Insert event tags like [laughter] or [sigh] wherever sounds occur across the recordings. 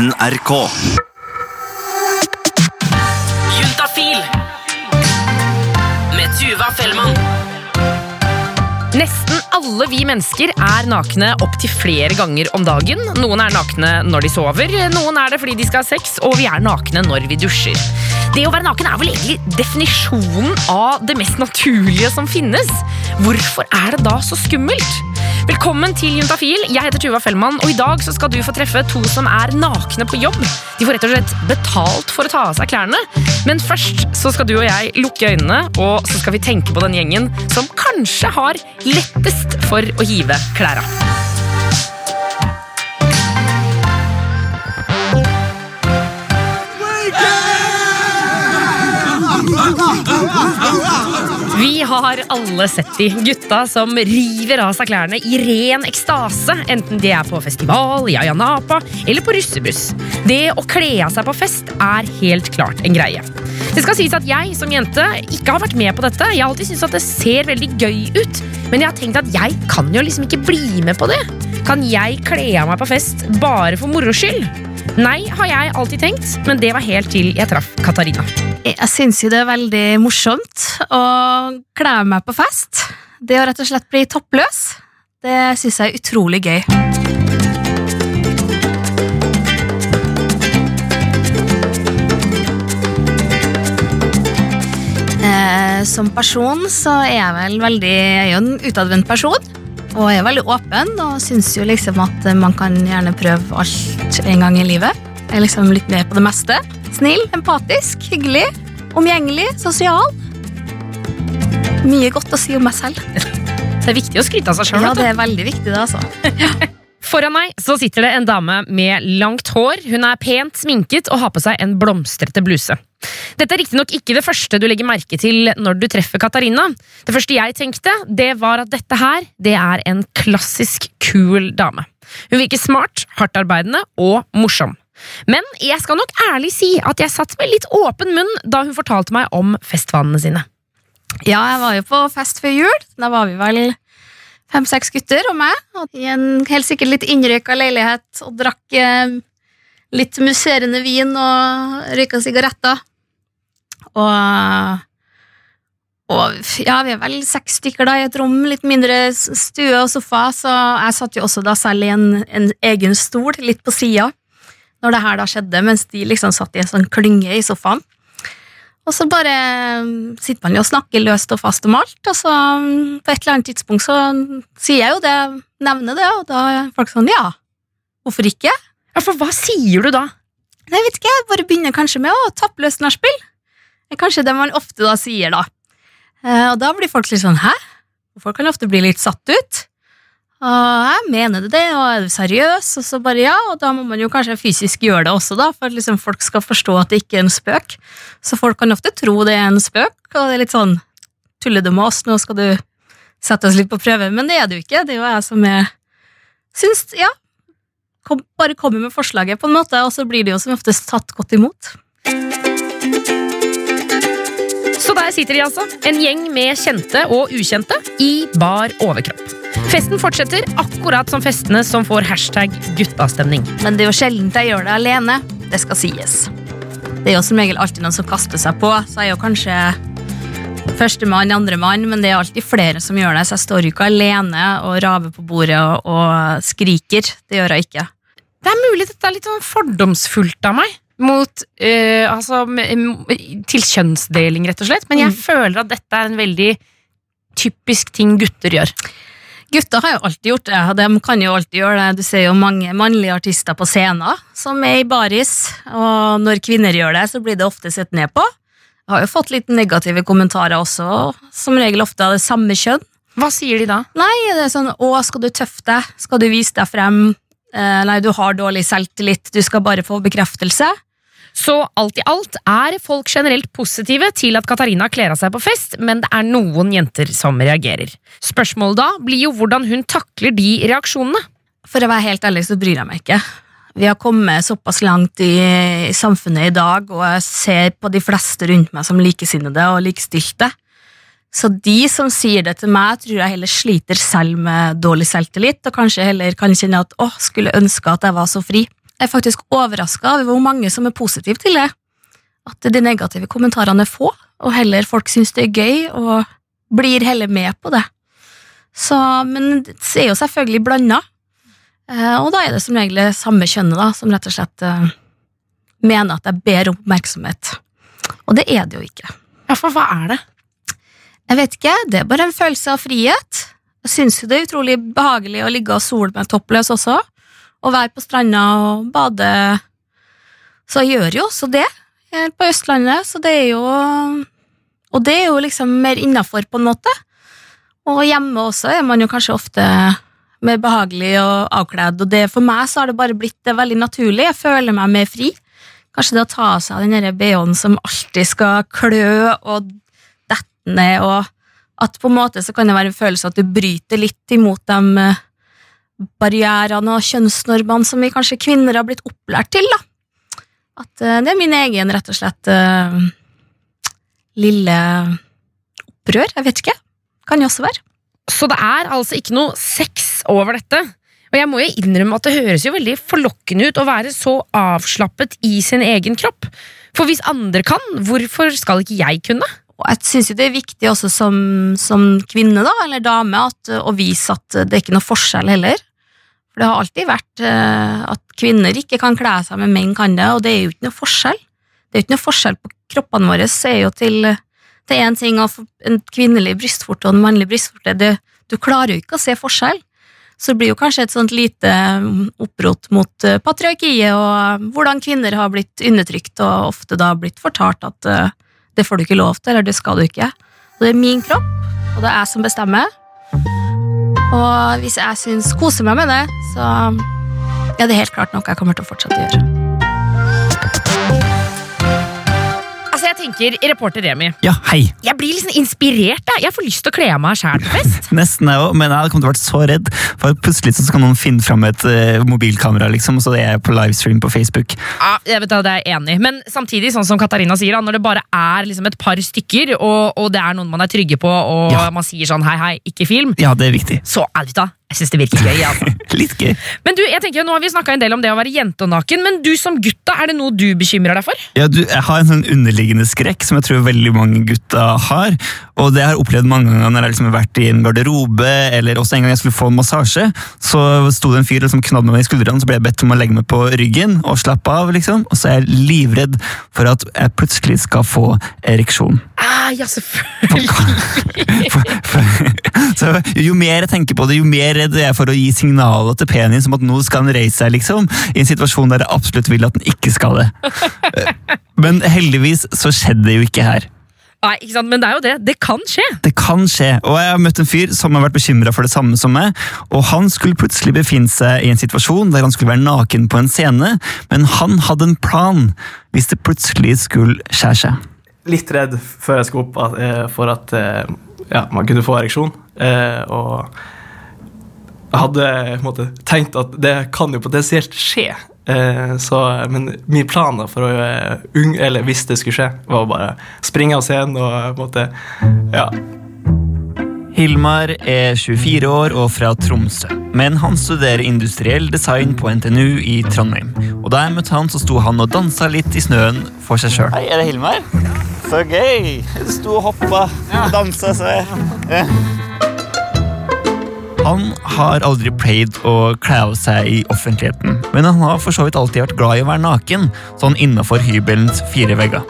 NRK. Juntafil med Tuva Fellmann. Nesten alle vi mennesker er nakne opptil flere ganger om dagen. Noen er nakne når de sover, noen er det fordi de skal ha sex, og vi er nakne når vi dusjer. Det å være naken er vel egentlig definisjonen av det mest naturlige som finnes. Hvorfor er det da så skummelt? Velkommen til Juntafil. Jeg heter Tuva Fellmann, og i dag skal du få treffe to som er nakne på jobb. De får rett og slett betalt for å ta av seg klærne. Men først så skal du og jeg lukke øynene, og så skal vi tenke på den gjengen som kanskje har lettest for å hive klæra. Vi har alle sett de gutta som river av seg klærne i ren ekstase, enten de er på festival, i Ayanapa eller på russebuss. Det å kle av seg på fest er helt klart en greie. Det skal sies at jeg som jente ikke har vært med på dette. Jeg har alltid syntes at det ser veldig gøy ut, men jeg har tenkt at jeg kan jo liksom ikke bli med på det. Kan jeg kle av meg på fest bare for moro skyld? Nei, har jeg alltid tenkt, men det var helt til jeg traff Katarina. Jeg syns jo det er veldig morsomt å kle meg på fest. Det å rett og slett bli toppløs, det syns jeg er utrolig gøy. Eh, som person så er jeg vel veldig Jeg er jo en utadvendt person. Og jeg er veldig åpen og syns jo liksom at man kan gjerne prøve alt en gang i livet. Jeg er liksom litt med på det meste. Snill, empatisk, hyggelig, omgjengelig, sosial. Mye godt å si om meg selv. [laughs] Det er viktig å skryte av seg sjøl. Ja, det er veldig viktig, det, altså. [laughs] Foran meg så sitter det en dame med langt hår. Hun er pent sminket og har på seg en blomstrete bluse. Dette er riktignok ikke det første du legger merke til når du treffer Katarina. Det første jeg tenkte, det var at dette her, det er en klassisk kul dame. Hun virker smart, hardtarbeidende og morsom. Men jeg skal nok ærlig si at jeg satt med litt åpen munn da hun fortalte meg om festvanene sine. Ja, jeg var jo på fest før jul. Da var vi vel fem-seks gutter og meg. I en helt sikkert litt innrøyka leilighet og drakk eh, litt musserende vin og røyka sigaretter. Og, og ja, vi er vel seks stykker da i et rom, litt mindre stue og sofa, så jeg satt jo også da selv i en, en egen stol litt på sida når det her da skjedde, mens de liksom satt i en sånn klynge i sofaen. Og så bare mm, sitter man jo og snakker løst og fast om alt, og så mm, på et eller annet tidspunkt så sier jeg jo det, nevner det, og da er folk sånn ja, hvorfor ikke? Ja, For hva sier du da? Jeg vet ikke, jeg bare begynner kanskje med å tappe løs nachspiel. Det er kanskje det man ofte da sier, da. Eh, Og da blir folk litt sånn hæ? Folk kan ofte bli litt satt ut. Og jeg mener det, og er du seriøs? Og så bare ja, og da må man jo kanskje fysisk gjøre det også, da, for at liksom folk skal forstå at det ikke er en spøk. Så folk kan ofte tro det er en spøk, og det er litt sånn tuller du med oss, nå skal du sette oss litt på prøve, men det er det jo ikke. Det er jo jeg som er syns, ja, kom, bare kommer med forslaget, på en måte, og så blir det jo som oftest tatt godt imot. Så der sitter de altså, en gjeng med kjente og ukjente i bar overkropp. Festen fortsetter akkurat som festene som får hashtag guttastemning. Men det er jo sjelden jeg gjør det alene. Det skal sies. Det er jo som regel alltid noen som kaster seg på, så jeg er jo kanskje førstemann, andremann, men det er alltid flere som gjør det, så jeg står jo ikke alene og raver på bordet og, og skriker. Det gjør jeg ikke. Det er mulig dette er litt sånn fordomsfullt av meg mot øh, altså, til kjønnsdeling, rett og slett. Men jeg Mm. føler at dette er en veldig typisk ting gutter gjør. Gutter har jo alltid gjort det, og de kan jo alltid gjøre det. Du ser jo mange mannlige artister på scenen som er i baris, og når kvinner gjør det, så blir det ofte sett ned på. Jeg har jo fått litt negative kommentarer også, som regel ofte av det samme kjønn. Hva sier de da? Nei, det er sånn 'Å, skal du tøffe deg? Skal du vise deg frem?' Eh, nei, du har dårlig selvtillit, du skal bare få bekreftelse. Så alt i alt er folk generelt positive til at Katarina kler av seg på fest, men det er noen jenter som reagerer. Spørsmålet da blir jo hvordan hun takler de reaksjonene. For å være helt ærlig så bryr jeg meg ikke. Vi har kommet såpass langt i, samfunnet i dag, og jeg ser på de fleste rundt meg som likesinnede og likestilte. Så de som sier det til meg, tror jeg heller sliter selv med dårlig selvtillit, og kanskje heller kan kjenne at åh, skulle ønske at jeg var så fri. Jeg er faktisk overraska over hvor mange som er positive til det. At de negative kommentarene er få, og heller folk syns det er gøy og blir heller med på det. Så, men det er jo selvfølgelig blanda. Eh, og da er det som regel det samme kjønnet da, som rett og slett eh, mener at jeg ber om oppmerksomhet. Og det er det jo ikke. Ja, for hva er det? Jeg vet ikke, det er bare en følelse av frihet. Jeg syns jo det er utrolig behagelig å ligge og sole med toppløs også, og være på stranda og bade. Så jeg gjør jo også det her på Østlandet, så det er jo Og det er jo liksom mer innafor, på en måte. Og hjemme også er man jo kanskje ofte mer behagelig og avkledd, og det, for meg så har det bare blitt det veldig naturlig. Jeg føler meg mer fri. Kanskje det å ta av seg den BH-en som alltid skal klø og dette ned, og at på en måte så kan det være en følelse at du bryter litt imot de eh, barrierene og kjønnsnormene som vi kanskje kvinner har blitt opplært til. da. At uh, det er min egen, rett og slett, uh, lille opprør. Jeg vet ikke. Kan jo også være. Så det er altså ikke noe sex over dette. Og jeg må jo innrømme at det høres jo veldig forlokkende ut å være så avslappet i sin egen kropp. For hvis andre kan, hvorfor skal ikke jeg kunne? Og jeg syns det er viktig også som, som kvinne da, eller dame at, å vise at det er ikke noe forskjell heller. For det har alltid vært eh, at kvinner ikke kan kle seg, men menn kan det, og det er jo ikke noe forskjell. Det er jo ikke noe forskjell på kroppene våre, er jo til én ting av en kvinnelig brystvorte og en mannlig brystvorte. Du klarer jo ikke å se forskjell. Så det blir jo kanskje et sånt lite mm, opprot mot uh, patriarkiet og hvordan kvinner har blitt undertrykt og ofte da blitt fortalt at uh, det får du ikke lov til, eller det skal du ikke. Og det er min kropp, og det er jeg som bestemmer. Og hvis jeg syns koser meg med det, så er det helt klart noe jeg kommer til å fortsette å gjøre. Tenker, Reporter Remi, Ja, hei. jeg blir liksom inspirert. Jeg, jeg får lyst til å kle av meg sjæl på fest. [laughs] Nesten jeg òg, men jeg hadde kommet til å vært så redd. For plutselig så kan noen finne fram et uh, mobilkamera, liksom, og så er jeg på livestream på Facebook. Ja, jeg vet, det er jeg enig. Men samtidig, sånn som Katarina sier, da, når det bare er liksom et par stykker, og, og det er noen man er trygge på, og Ja. man sier sånn hei, hei, ikke film, Ja, det er viktig. så er det da. Jeg syns det virker gøy. Altså. [laughs] Litt gøy. Men du, jeg tenker, Nå har vi snakka en del om det å være jente og naken, men du som gutta, er det noe du bekymrer deg for? Ja, du, jeg har en sånn underliggende skrekk som jeg tror veldig mange gutta har. Og det har jeg opplevd mange ganger når jeg liksom har vært i en garderobe, eller også en gang jeg skulle få en massasje. Så sto det en fyr liksom knadd knadde meg i skuldrene, så ble jeg bedt om å legge meg på ryggen og slappe av. liksom. Og så er jeg livredd for at jeg plutselig skal få ereksjon. Ah, ja, selvfølgelig. [laughs] For, for, så jo mer jeg tenker på det, jo mer redd er jeg for å gi signaler til penis om at nå skal han reise seg, liksom. I en situasjon der jeg absolutt vil at han ikke skal det. [laughs] Men heldigvis så skjedde det jo ikke her. Nei, ikke sant? Men det er jo det. Det kan skje. Det kan skje, og jeg har møtt en fyr som har vært bekymra for det samme som meg. og Han skulle plutselig befinne seg i en situasjon der han skulle være naken på en scene, men han hadde en plan hvis det plutselig skulle skjære seg. Litt redd før jeg skulle opp eh, for at eh, ja, man kunne få ereksjon. Eh, og jeg hadde på en måte, tenkt at det kan jo potensielt skje. Eh, så, men min plan da for å unng, eller hvis det skulle skje, var å bare springe av scenen og på en måte Ja. Hilmar er 24 år og fra Tromsø, men han studerer industriell design på NTNU i Trondheim. Og Da jeg møtte han, så sto han og dansa litt i snøen for seg sjøl. Er det Hilmar? Så gøy! Du sto og hoppa og dansa, så jeg. Han har aldri pleid å kle av seg i offentligheten, men han har for så vidt alltid vært glad i å være naken, sånn innafor hybelens fire vegger.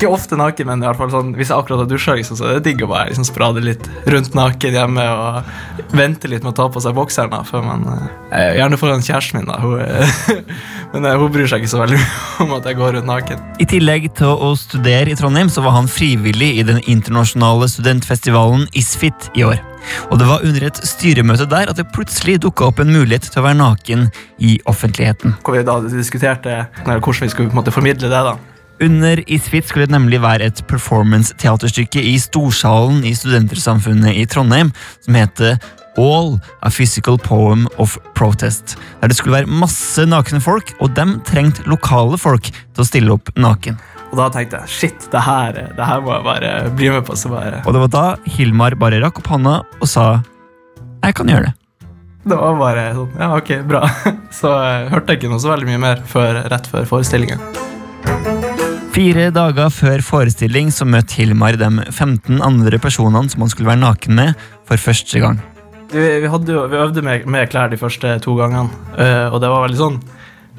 Ikke ofte naken, men i hvert fall sånn, hvis jeg akkurat har dusja, liksom, så er det digg å bare liksom, sprade litt rundt naken hjemme og vente litt med å ta på seg bokseren. da, før man, eh, Gjerne foran kjæresten min, da. Hun, eh, [laughs] men eh, hun bryr seg ikke så veldig [laughs] om at jeg går rundt naken. I tillegg til å studere i Trondheim, så var han frivillig i den internasjonale studentfestivalen ISFIT i år. Og det var under et styremøte der at det plutselig dukka opp en mulighet til å være naken i offentligheten. Hvor vi da diskuterte hvordan vi skulle formidle det. da. Under ISFIT skulle det nemlig være et performance-teaterstykke i Storsalen i Studentersamfunnet i Trondheim som heter All a Physical Poem of Protest. Der det skulle være masse nakne folk, og dem trengte lokale folk til å stille opp naken. Og da tenkte jeg shit, det her, det her må jeg bare bli med på. Så bare Og det var da Hilmar bare rakk opp hånda og sa jeg kan gjøre det. Det var bare sånn Ja, ok, bra. [laughs] Så jeg hørte jeg ikke noe så veldig mye mer før, rett før forestillingen. Fire dager før forestilling så møtte Hilmar de 15 andre personene som han skulle være naken med for første gang. Vi, hadde jo, vi øvde med, med klær de første to gangene, eh, og det var veldig sånn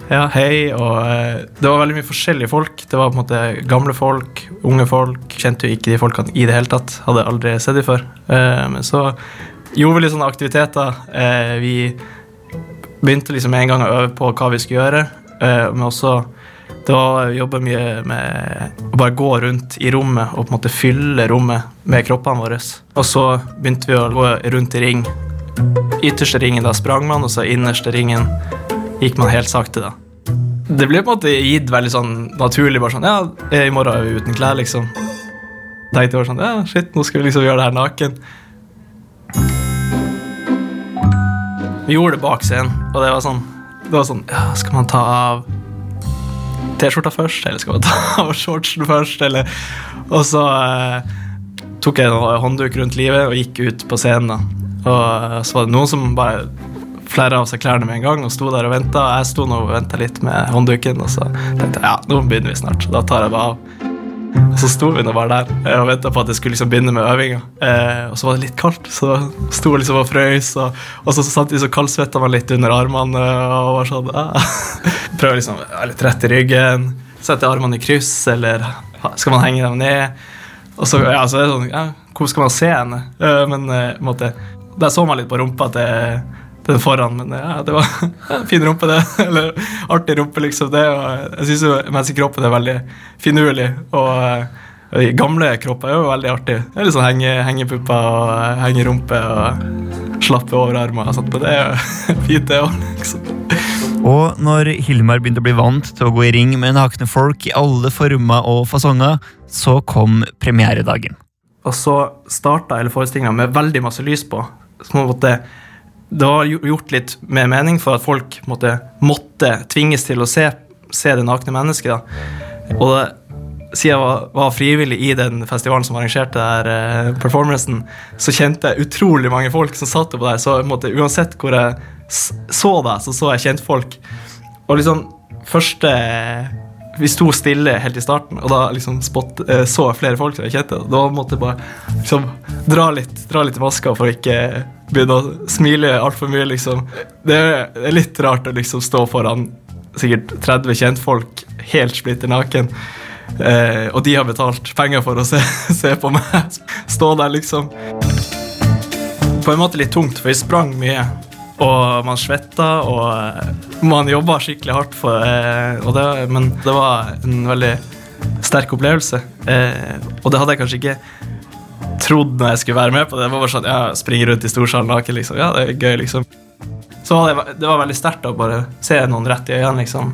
Ja, hei, og eh, det var veldig mye forskjellige folk. Det var på en måte gamle folk, unge folk. Kjente jo ikke de folkene i det hele tatt. Hadde aldri sett dem før. Eh, men så gjorde vi litt sånne aktiviteter. Vi begynte liksom en gang å øve på hva vi skulle gjøre, men også det var å jobbe mye med å bare gå rundt i rommet og på en måte fylle rommet med kroppene våre. Og så begynte vi å gå rundt i ring. Ytterste ringen da sprang man, og så innerste ringen gikk man helt sakte. da. Det ble på en måte gitt veldig sånn naturlig. bare sånn, ja, I morgen er vi uten klær, liksom. Tenkte jeg bare sånn, ja, shit, nå skal vi liksom gjøre det her naken. Vi gjorde det bak scenen, og det var sånn, det var sånn ja, Skal man ta av T-skjorta først, eller skal man ta [laughs] av shortsen først? Eller, og så eh, tok jeg en håndduk rundt livet og gikk ut på scenen. da. Og eh, så var det noen som bare flerra av seg klærne med en gang og sto der og venta. Jeg sto nå og venta litt med håndduken, og så tenkte jeg ja, nå begynner vi snart. Da tar jeg bare av. Og så sto vi nå bare der eh, og venta på at jeg skulle liksom begynne med øvinga. Eh, og så var det litt kaldt, så sto liksom og frøys. Og, og så samtidig så kaldsvetta man litt under armene. og var sånn, ah. [laughs] Prøver liksom å være litt rett i ryggen. Sette armene i kryss, eller skal man henge dem ned? Og så, ja, så er det sånn, ja, Hvor skal man se henne? Eh, men eh, på der så man litt på rumpa til den foran, men ja, det var en [laughs] fin rumpe, det. [laughs] Eller artig rumpe, liksom. det. Og jeg syns jo menneskekroppen er veldig finurlig. Og de gamle kropper er jo veldig artig. Det er litt sånn henge, hengepupper og eh, hengerumpe og slappe overarmer og sånt. Men det er jo [laughs] fint, det òg, liksom. Og når Hilmar begynte å bli vant til å gå i ring med nakne folk i alle former og fasonger, så kom premieredagen. Og så starta hele forestillinga med veldig masse lys på. Så man en måte, det var gjort litt med mening for at folk måtte, måtte tvinges til å se, se det nakne mennesket. Og det, siden jeg var, var, frivillig i den festivalen som arrangerte der, eh, performancen, så kjente jeg utrolig mange folk som satt oppå der. Så måtte, uansett hvor jeg så deg, så så jeg kjentfolk. Og liksom første vi sto stille helt i starten, og da liksom spot, eh, så jeg flere folk som jeg kjente. Da måtte jeg bare liksom, dra litt, dra litt i maska for ikke begynne å smile altfor mye, liksom. Det er litt rart å liksom stå foran sikkert 30 kjentfolk helt splitter naken. Eh, og de har betalt penger for å se, [laughs] se på meg [laughs] stå der, liksom. På en måte litt tungt, for vi sprang mye. Og man svetta, og eh, man jobba skikkelig hardt, for, eh, det, men det var en veldig sterk opplevelse. Eh, og det hadde jeg kanskje ikke trodd når jeg skulle være med på det. Det var bare sånn, ja, Springe rundt i storsalen naken, liksom. Ja, det er gøy, liksom. Så var det, det var veldig sterkt å bare se noen rett i øynene, liksom.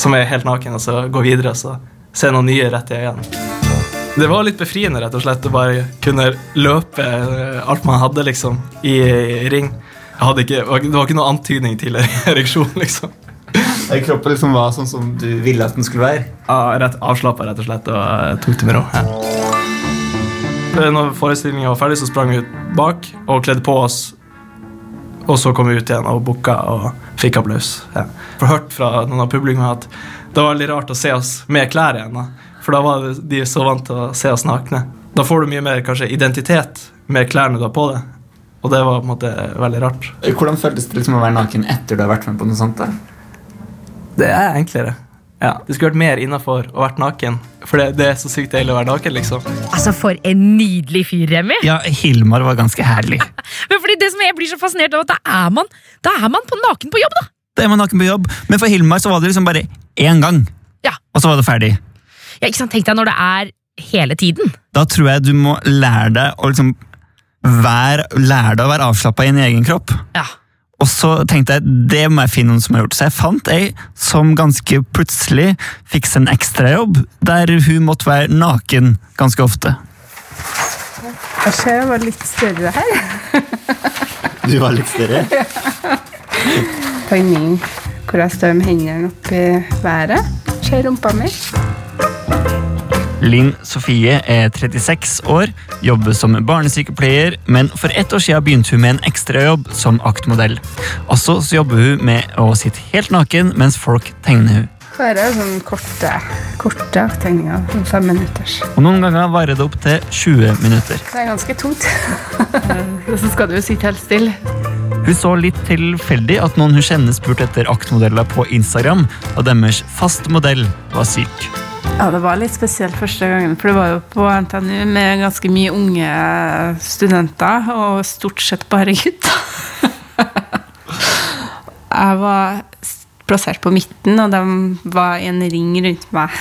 Som er helt naken, og så gå videre og så se noen nye rett i øynene. Det var litt befriende rett og slett å bare kunne løpe alt man hadde, liksom, i, i ring ikke, det var ikke noen antydning til [laughs] ereksjon, liksom. Kroppen liksom var sånn som du ville at den skulle være? Ja, rett, Avslappa, rett og slett, og tok det med ro. Ja. Når forestillinga var ferdig, så sprang vi ut bak og kledde på oss. Og så kom vi ut igjen og booka og fikk applaus. Ja. For hørt fra noen av publikum at det var veldig rart å se oss med klær igjen. Da. For da var de så vant til å se oss nakne. Da får du mye mer kanskje identitet med klærne du har på deg. Og det var på en måte veldig rart. Hvordan føltes det liksom å være naken etter du har vært med på noe sånt? da? Det er enklere. Ja, Det skulle vært mer innafor å vært naken. For det, det, er så sykt deilig å være naken. liksom. Altså, For en nydelig fyr, Remi. Ja, Hilmar var ganske herlig. [laughs] Men fordi det som Jeg blir så fascinert av at da er man, da er man på naken på jobb, da! Da er man naken på jobb. Men for Hilmar så var det liksom bare én gang, Ja. og så var det ferdig. Ja, ikke sant? Tenk deg når det er hele tiden. Da tror jeg du må lære deg å liksom være, lære deg å være avslappa i en egen kropp. Ja. Og så tenkte jeg det må jeg finne noen som har gjort. Så jeg fant ei som ganske plutselig fikk seg en ekstrajobb der hun måtte være naken ganske ofte. Jeg ser jeg var litt større her. Du var litt større? Ja. en hvor jeg står med hendene opp i været. Ser rumpa mi. Linn Sofie er 36 år, jobber som barnesykepleier, men for ett år siden begynte hun med en ekstrajobb som aktmodell. Også så jobber hun med å sitte helt naken mens folk tegner hun. Her er sånn korte, korte tegninger. sånn Fem minutters. Og noen ganger varer det opp til 20 minutter. Det er ganske tungt. Og [laughs] så skal du jo sitte helt stille. Hun så litt tilfeldig at noen hun kjenner spurte etter aktmodeller på Instagram, og deres faste modell var syk. Ja, det var litt spesielt første gangen, for det var jo på NTNU med ganske mye unge studenter, og stort sett bare gutter. [laughs] Jeg var plassert på midten, og de var i en ring rundt meg.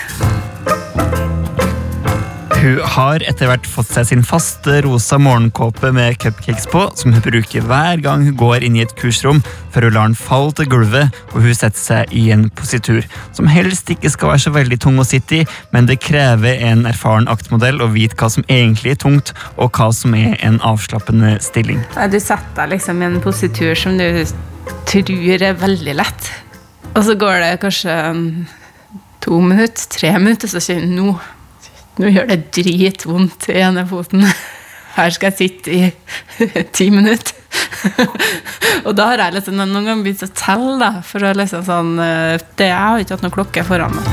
Hun har etter hvert fått seg sin faste rosa morgenkåpe med cupcakes på, som hun bruker hver gang hun går inn i et kursrom, før hun lar den falle til gulvet og hun setter seg i en positur, som helst ikke skal være så veldig tung å sitte i, men det krever en erfaren aktmodell å vite hva som egentlig er tungt, og hva som er en avslappende stilling. Du setter deg liksom i en positur som du tror er veldig lett. Og så går det kanskje um, to minutter, tre minutter, så sier du nå Nå gjør det dritvondt i ene foten. Her skal jeg sitte i [laughs] ti minutter. [laughs] og da har jeg liksom noen ganger begynt å telle, da, for å liksom sånn eh, det, Jeg har ikke hatt noen klokke foran meg.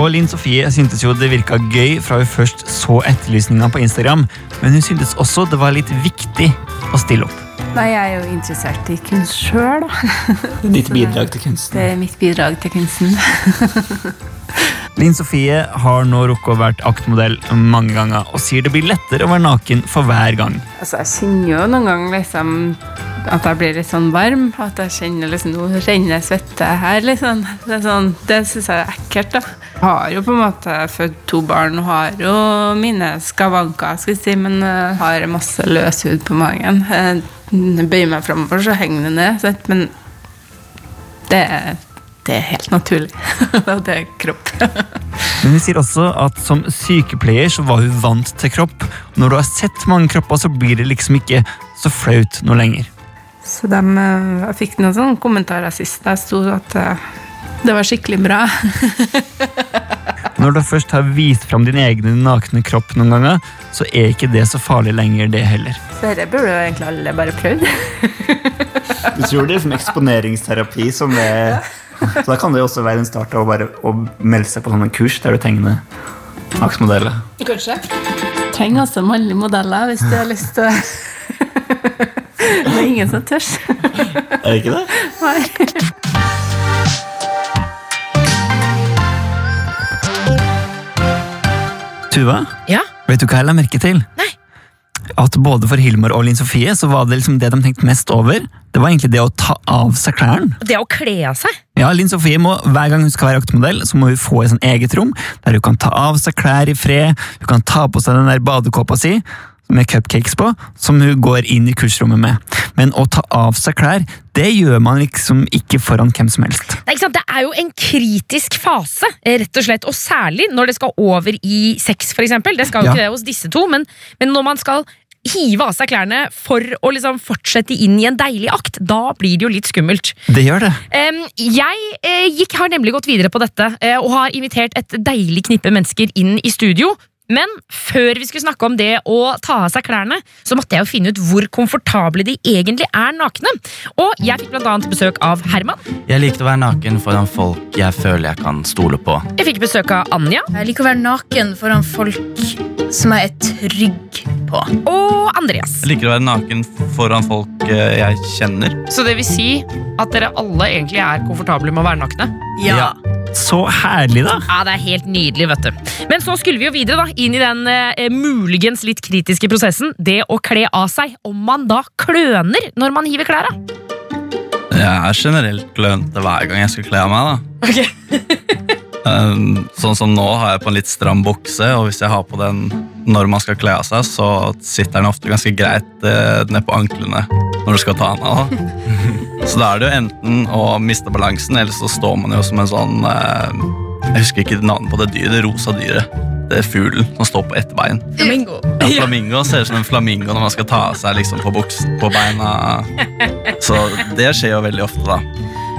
Og Linn Sofie syntes jo det virka gøy fra hun først så etterlysninga på Instagram, men hun syntes også det var litt viktig å stille opp. Nei, jeg er jo interessert i kunst sjøl, da. Ditt bidrag til kunsten. Det er mitt bidrag til kunsten. [laughs] Linn Sofie har nå rukket å vært aktmodell mange ganger, og sier det blir lettere å være naken for hver gang. Altså, jeg kjenner jo noen ganger liksom at jeg blir litt sånn varm. At jeg kjenner liksom Nå renner svette her, liksom. Det, sånn, det syns jeg er ekkelt. Jeg har jo på en måte født to barn og har jo mine skavanker, skal jeg si, men uh, har masse løs hud på magen. Jeg bøyer meg framover, så henger det ned. Men det er, det er helt naturlig. [laughs] Det er kropp. [laughs] Men hun sier også at som sykepleier så var hun vant til kropp. Når du har sett mange kropper, så blir det liksom ikke så flaut noe lenger. Så de, eh, jeg fikk noen sånne kommentarer sist. Der sto at eh, det var skikkelig bra. Når du først har vist fram din egen nakne kropp noen ganger, så er ikke det så farlig lenger, det heller. Så dette burde jo egentlig alle bare prøvd. Du tror det er som eksponeringsterapi som er Så da kan det jo også være en start av å bare å melde seg på sånne kurs der du tegner aksmodeller. Kanskje. Trenger altså mannlige modeller hvis du har lyst til. Det er ingen som tør. Er det ikke det? Nei. Tuva, Ja? vet du hva jeg la merke til? Nei. At både for Hilmar og Linn Sofie så var det liksom det de tenkte mest over. Det var egentlig det å ta av seg klærne. Det å kle av seg. Ja, Linn Sofie må, Hver gang hun skal være aktemodell, så må hun få et sånn eget rom der hun kan ta av seg klær i fred. Hun kan ta på seg den der badekåpa si med cupcakes på, som hun går inn i kursrommet med. Men å ta av seg klær, det gjør man liksom ikke foran hvem som helst. Ikke sant? Det er jo en kritisk fase, rett og slett. Og særlig når det skal over i sex, eksempel. Det skal jo Ja. ikke det hos disse to, men, men når man skal hive av seg klærne for å liksom fortsette inn i en deilig akt, da blir det jo litt skummelt. Det gjør det. Jeg eh, gikk, har nemlig gått videre på dette eh, og har invitert et deilig knippe mennesker inn i studio. Men før vi skulle snakke om det å ta av seg klærne, så måtte jeg jo finne ut hvor komfortable de egentlig er nakne. Og jeg fikk annet besøk av Herman. Jeg likte å være naken foran folk jeg føler jeg kan stole på. Jeg fikk besøk av Anja Jeg liker å være naken foran folk som jeg er trygg på. og Andreas. Jeg liker å være naken foran folk eh, jeg kjenner. Så det vil si at dere alle egentlig er komfortable med å være nakne? ja. Ja. Så herlig, da! Ja, det er helt nydelig, vet du. Men så skulle vi jo videre da, inn i den eh, muligens litt kritiske prosessen. Det å kle av seg. Om man da kløner når man hiver klærne. Jeg er generelt klønete hver gang jeg skal kle av meg. da. [laughs] Um, sånn som nå har jeg på en litt stram bukse, og hvis jeg har på den når man skal kle av seg, så sitter den ofte ganske greit eh, ned på anklene når du skal ta den av. [laughs] Så da er det jo enten å miste balansen, eller så står man jo som en sånn eh, Jeg husker ikke navnet på det dyret, det rosa dyret. Det er fuglen som står på ett bein. Flamingo. Ja, flamingo ser ut som en flamingo når man skal ta av seg liksom på, buksen, på beina. Så det skjer jo veldig ofte, da.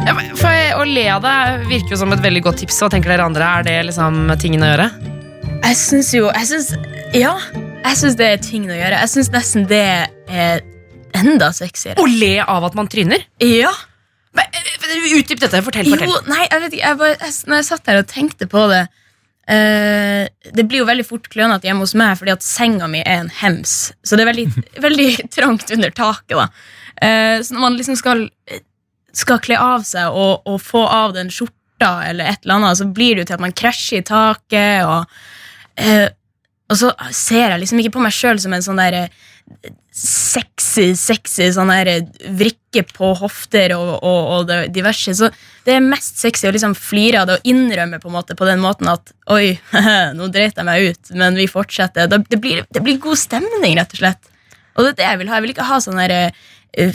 Ja, For Å le av det virker jo som et veldig godt tips. Hva tenker dere andre? Er det liksom tingen å gjøre? Jeg syns jo jeg synes, Ja, jeg syns det er ting å gjøre. Jeg syns nesten det er enda sexyere. Å le av at man tryner? Ja. Men, eh, Utdyp dette. Fortell. fortell. Jo, nei, jeg vet ikke. Jeg bare, jeg, når jeg satt der og tenkte på det eh, Det blir jo veldig fort klønete hjemme hos meg fordi at senga mi er en hems. Så det er veldig, [laughs] veldig trangt under taket. da Eh, Så når man liksom skal, skal kle av seg og, og få av den skjorta, eller et eller annet, så blir det jo til at man krasjer i taket. Og, eh, og så ser jeg liksom ikke på meg sjøl som en sånn der eh, sexy, sexy sånn der eh, vrikke på hofter og, og, og diverse. Så det er mest sexy å liksom flire av det og innrømme på en måte på den måten at oi, [laughs] nå dreit jeg meg ut, men vi fortsetter. Det, blir, det blir god stemning, rett og slett. Og det er det jeg vil ha. Jeg vil ikke ha sånn der eh,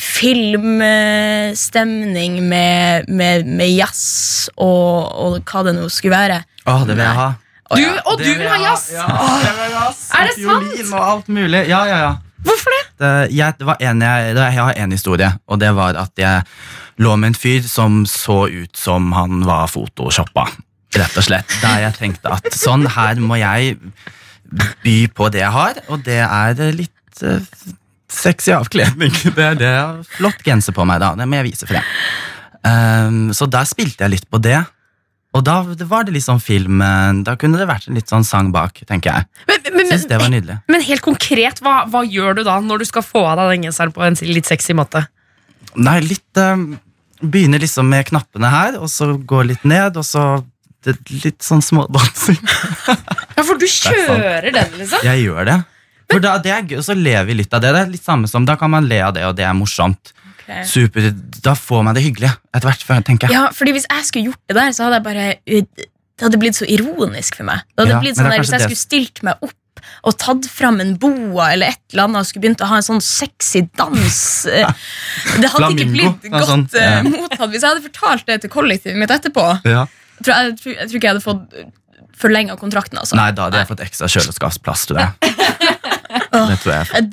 filmstemning med, med, med jazz og, og hva det nå skulle være. Åh, det vil jeg ha. Du, og du vil ha jazz! Er det sant? Og alt mulig. Ja, ja, ja. Hvorfor det? Det, jeg, det var en jeg, det, jeg har en historie, og det var at jeg lå med en fyr som så ut som han var photoshoppa. Rett og slett. Der jeg tenkte at sånn, her må jeg by på det jeg har, og det er litt eh, sexy avkledning. [laughs] Det er det. jeg har Flott genser på meg, da. Det må jeg vise frem. Um, så der spilte jeg litt på det. Og da var det litt sånn film eh, Da kunne det vært en litt sånn sang bak, tenker jeg. Men, men, men, Synes det var nydelig. men helt konkret, hva, hva gjør du da når du skal få av deg den genseren på en litt sexy måte? Nei, litt um, Begynner liksom med knappene her, og så gå litt ned, og så det, litt sånn smådansing. [laughs] Ja, For du kjører den, liksom? Jeg gjør det. For da, det er gøy, og så ler vi litt av det. Det er litt samme som, Da kan man le av det, og det er morsomt. Super, Da får man det hyggelig etter hvert, tenker jeg. Ja, fordi Hvis jeg skulle gjort det der, så hadde jeg bare Det hadde blitt så ironisk for meg. Det hadde Ja, blitt sånn det er der, Hvis jeg det. skulle stilt meg opp og tatt fram en boa eller et eller annet og skulle begynt å ha en sånn sexy dans eh, [laughs] Det hadde ikke blitt godt sånt, eh, ja. mottatt hvis jeg hadde fortalt det til kollektivet mitt etterpå. Ja. Jeg tror, jeg, jeg tror ikke jeg hadde fått forlenga kontrakten. Altså. Nei, da hadde jeg fått ekstra kjøleskapsplass, til jeg. [laughs]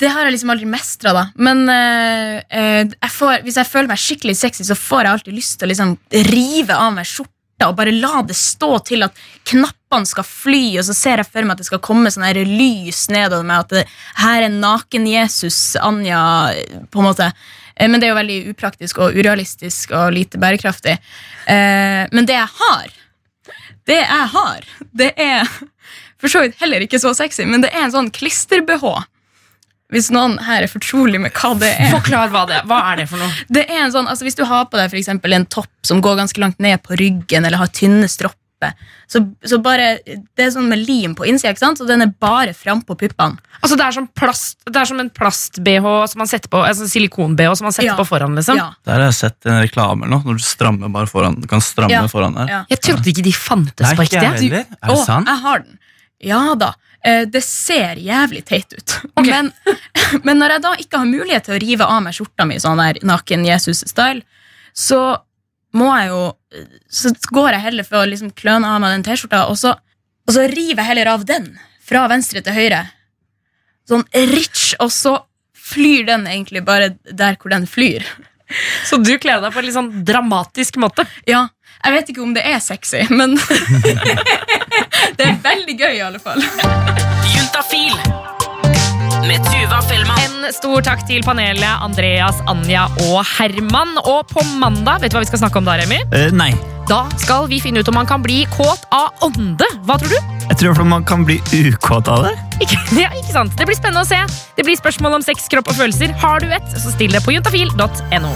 Det har jeg liksom aldri mestra, da. Men eh, eh, jeg får, hvis jeg føler meg skikkelig sexy, så får jeg alltid lyst til å liksom rive av meg skjorta og bare la det stå til at knappene skal fly, og så ser jeg for meg at det skal komme sånn her lys nedover meg, at det, her er naken-Jesus, Anja, på en måte. Eh, Men det er jo veldig upraktisk og urealistisk og lite bærekraftig. Eh, Men det jeg har, det jeg har, det er for så vidt heller ikke så sexy, men det er en sånn klister-BH. Hvis noen her er fortrolig med hva det er. Forklar hva det er. Hva er det for noe? [laughs] Det er en sånn, altså Hvis du har på deg for eksempel en topp som går ganske langt ned på ryggen, eller har tynne stropper, så, så bare, det er sånn med lim på innsida, ikke sant? så den er bare frampå puppene. Altså, det er som, plast, det er som en plast-BH som man setter på altså silikon-BH som man setter Ja. på foran. liksom Ja. Der har jeg sett en reklame nå, når du strammer bare foran. Du kan stramme Ja. foran der. Ja. Jeg trodde ikke de fantes på ekte. Er det sant? jeg har den. Ja da. Eh, Det ser jævlig teit ut. [laughs] Okay. Men, [laughs] men når jeg da ikke har mulighet til å rive av meg skjorta mi sånn der naken Jesus-style, så må jeg jo Så går jeg heller for å liksom kløne av meg den T-skjorta, og, så- og så river jeg heller av den fra venstre til høyre. Sånn rich, og så flyr den egentlig bare der hvor den flyr. Så du kler deg på en litt sånn dramatisk måte. Ja, jeg vet ikke om det er sexy, men [laughs] det er veldig gøy i alle fall. Juntafil med Tuva Fellmann. En stor takk til panelet Andreas, Anja og Herman. Og på mandag, vet du hva vi skal snakke om da, Remi? Uh, nei. Da skal vi finne ut om man kan bli kåt av ånde. Hva tror du? Jeg tror man kan bli ukåt av det. Ikke, [laughs] ja, ikke sant? Det blir spennende å se. Det blir spørsmål om sex, kropp og følelser. Har du et, så still det på juntafil.no.